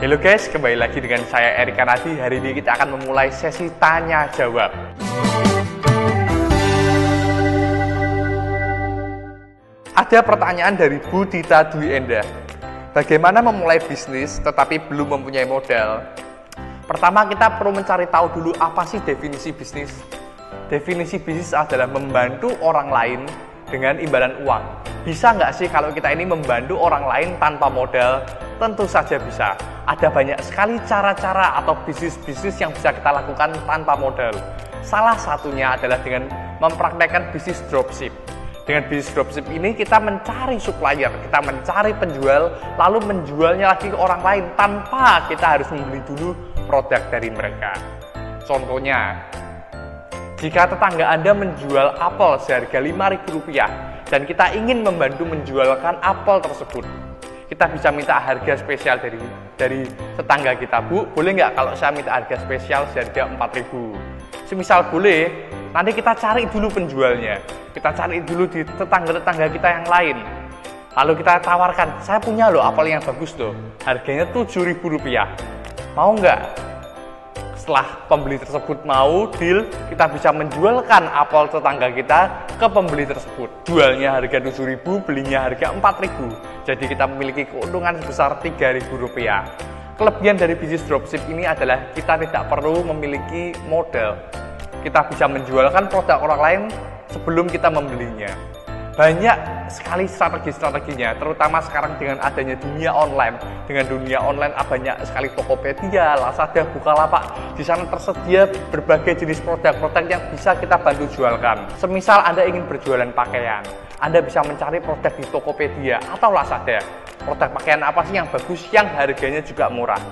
Halo guys, kembali lagi dengan saya Erika Nadi. Hari ini kita akan memulai sesi tanya jawab. Ada pertanyaan dari Bu Dita Dwi Endah. Bagaimana memulai bisnis tetapi belum mempunyai modal? Pertama kita perlu mencari tahu dulu apa sih definisi bisnis. Definisi bisnis adalah membantu orang lain dengan imbalan uang. Bisa nggak sih kalau kita ini membantu orang lain tanpa modal? Tentu saja bisa. Ada banyak sekali cara-cara atau bisnis-bisnis yang bisa kita lakukan tanpa modal. Salah satunya adalah dengan mempraktekkan bisnis dropship. Dengan bisnis dropship ini kita mencari supplier, kita mencari penjual, lalu menjualnya lagi ke orang lain tanpa kita harus membeli dulu produk dari mereka. Contohnya, jika tetangga Anda menjual apel seharga Rp5.000 dan kita ingin membantu menjualkan apel tersebut, kita bisa minta harga spesial dari dari tetangga kita. Bu, boleh nggak kalau saya minta harga spesial seharga 4000 Semisal boleh, nanti kita cari dulu penjualnya. Kita cari dulu di tetangga-tetangga kita yang lain. Lalu kita tawarkan, saya punya loh apel yang bagus loh. Harganya Rp7.000. Mau nggak? Setelah pembeli tersebut mau deal, kita bisa menjualkan apel tetangga kita ke pembeli tersebut. Jualnya harga 7.000, belinya harga 4.000. Jadi kita memiliki keuntungan sebesar Rp3.000. Kelebihan dari bisnis dropship ini adalah kita tidak perlu memiliki modal. Kita bisa menjualkan produk orang lain sebelum kita membelinya banyak sekali strategi-strateginya, terutama sekarang dengan adanya dunia online. Dengan dunia online ah, banyak sekali Tokopedia, Lazada, Bukalapak. Di sana tersedia berbagai jenis produk-produk yang bisa kita bantu jualkan. Semisal Anda ingin berjualan pakaian, Anda bisa mencari produk di Tokopedia atau Lazada. Produk pakaian apa sih yang bagus, yang harganya juga murah.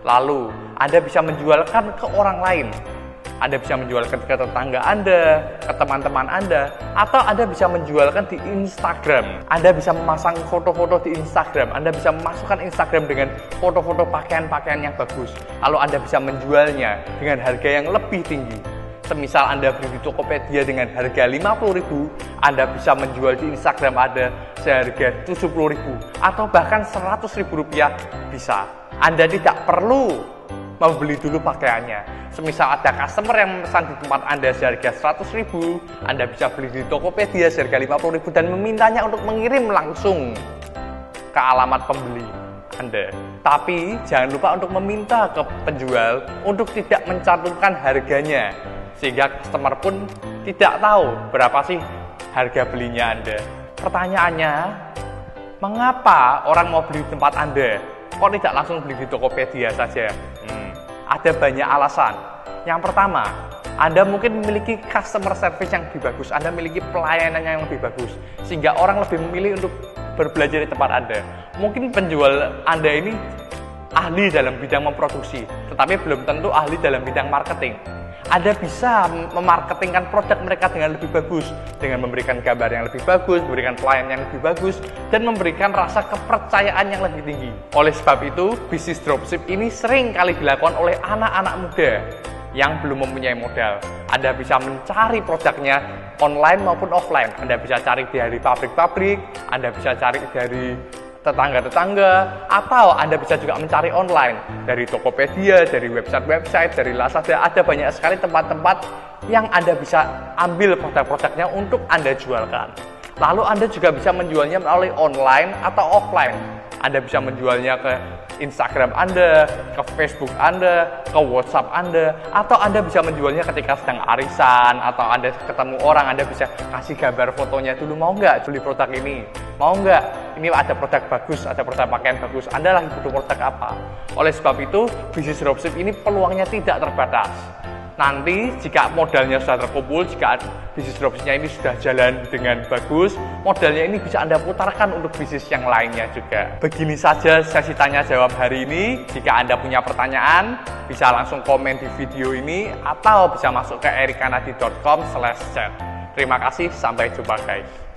Lalu, Anda bisa menjualkan ke orang lain anda bisa menjualkan ke tetangga Anda, ke teman-teman Anda, atau Anda bisa menjualkan di Instagram. Anda bisa memasang foto-foto di Instagram. Anda bisa memasukkan Instagram dengan foto-foto pakaian-pakaian yang bagus. Lalu Anda bisa menjualnya dengan harga yang lebih tinggi. Semisal Anda beli di Tokopedia dengan harga 50.000, Anda bisa menjual di Instagram Anda seharga 70.000 atau bahkan 100.000 rupiah bisa. Anda tidak perlu membeli dulu pakaiannya. Semisal ada customer yang memesan di tempat Anda seharga 100 ribu, Anda bisa beli di Tokopedia seharga 50 ribu dan memintanya untuk mengirim langsung ke alamat pembeli Anda. Tapi jangan lupa untuk meminta ke penjual untuk tidak mencantumkan harganya, sehingga customer pun tidak tahu berapa sih harga belinya Anda. Pertanyaannya, mengapa orang mau beli di tempat Anda? Kok tidak langsung beli di Tokopedia saja? Ada banyak alasan. Yang pertama, Anda mungkin memiliki customer service yang lebih bagus, Anda memiliki pelayanan yang lebih bagus, sehingga orang lebih memilih untuk berbelanja di tempat Anda. Mungkin penjual Anda ini ahli dalam bidang memproduksi, tetapi belum tentu ahli dalam bidang marketing. Anda bisa memarketingkan produk mereka dengan lebih bagus, dengan memberikan gambar yang lebih bagus, memberikan pelayanan yang lebih bagus, dan memberikan rasa kepercayaan yang lebih tinggi. Oleh sebab itu, bisnis dropship ini sering kali dilakukan oleh anak-anak muda yang belum mempunyai modal. Anda bisa mencari produknya online maupun offline. Anda bisa cari dari pabrik-pabrik, Anda bisa cari dari tetangga-tetangga, atau Anda bisa juga mencari online dari Tokopedia, dari website-website, dari Lazada. Ada banyak sekali tempat-tempat yang Anda bisa ambil produk-produknya untuk Anda jualkan. Lalu Anda juga bisa menjualnya melalui online atau offline. Anda bisa menjualnya ke Instagram Anda, ke Facebook Anda, ke WhatsApp Anda, atau Anda bisa menjualnya ketika sedang arisan, atau Anda ketemu orang, Anda bisa kasih gambar fotonya dulu, mau nggak beli produk ini? Mau nggak? Ini ada produk bagus, ada produk pakaian bagus, Anda lagi butuh produk apa? Oleh sebab itu, bisnis dropship ini peluangnya tidak terbatas nanti jika modalnya sudah terkumpul, jika bisnis dropshipnya ini sudah jalan dengan bagus, modalnya ini bisa Anda putarkan untuk bisnis yang lainnya juga. Begini saja sesi tanya jawab hari ini. Jika Anda punya pertanyaan, bisa langsung komen di video ini atau bisa masuk ke erikanadi.com chat. Terima kasih, sampai jumpa guys.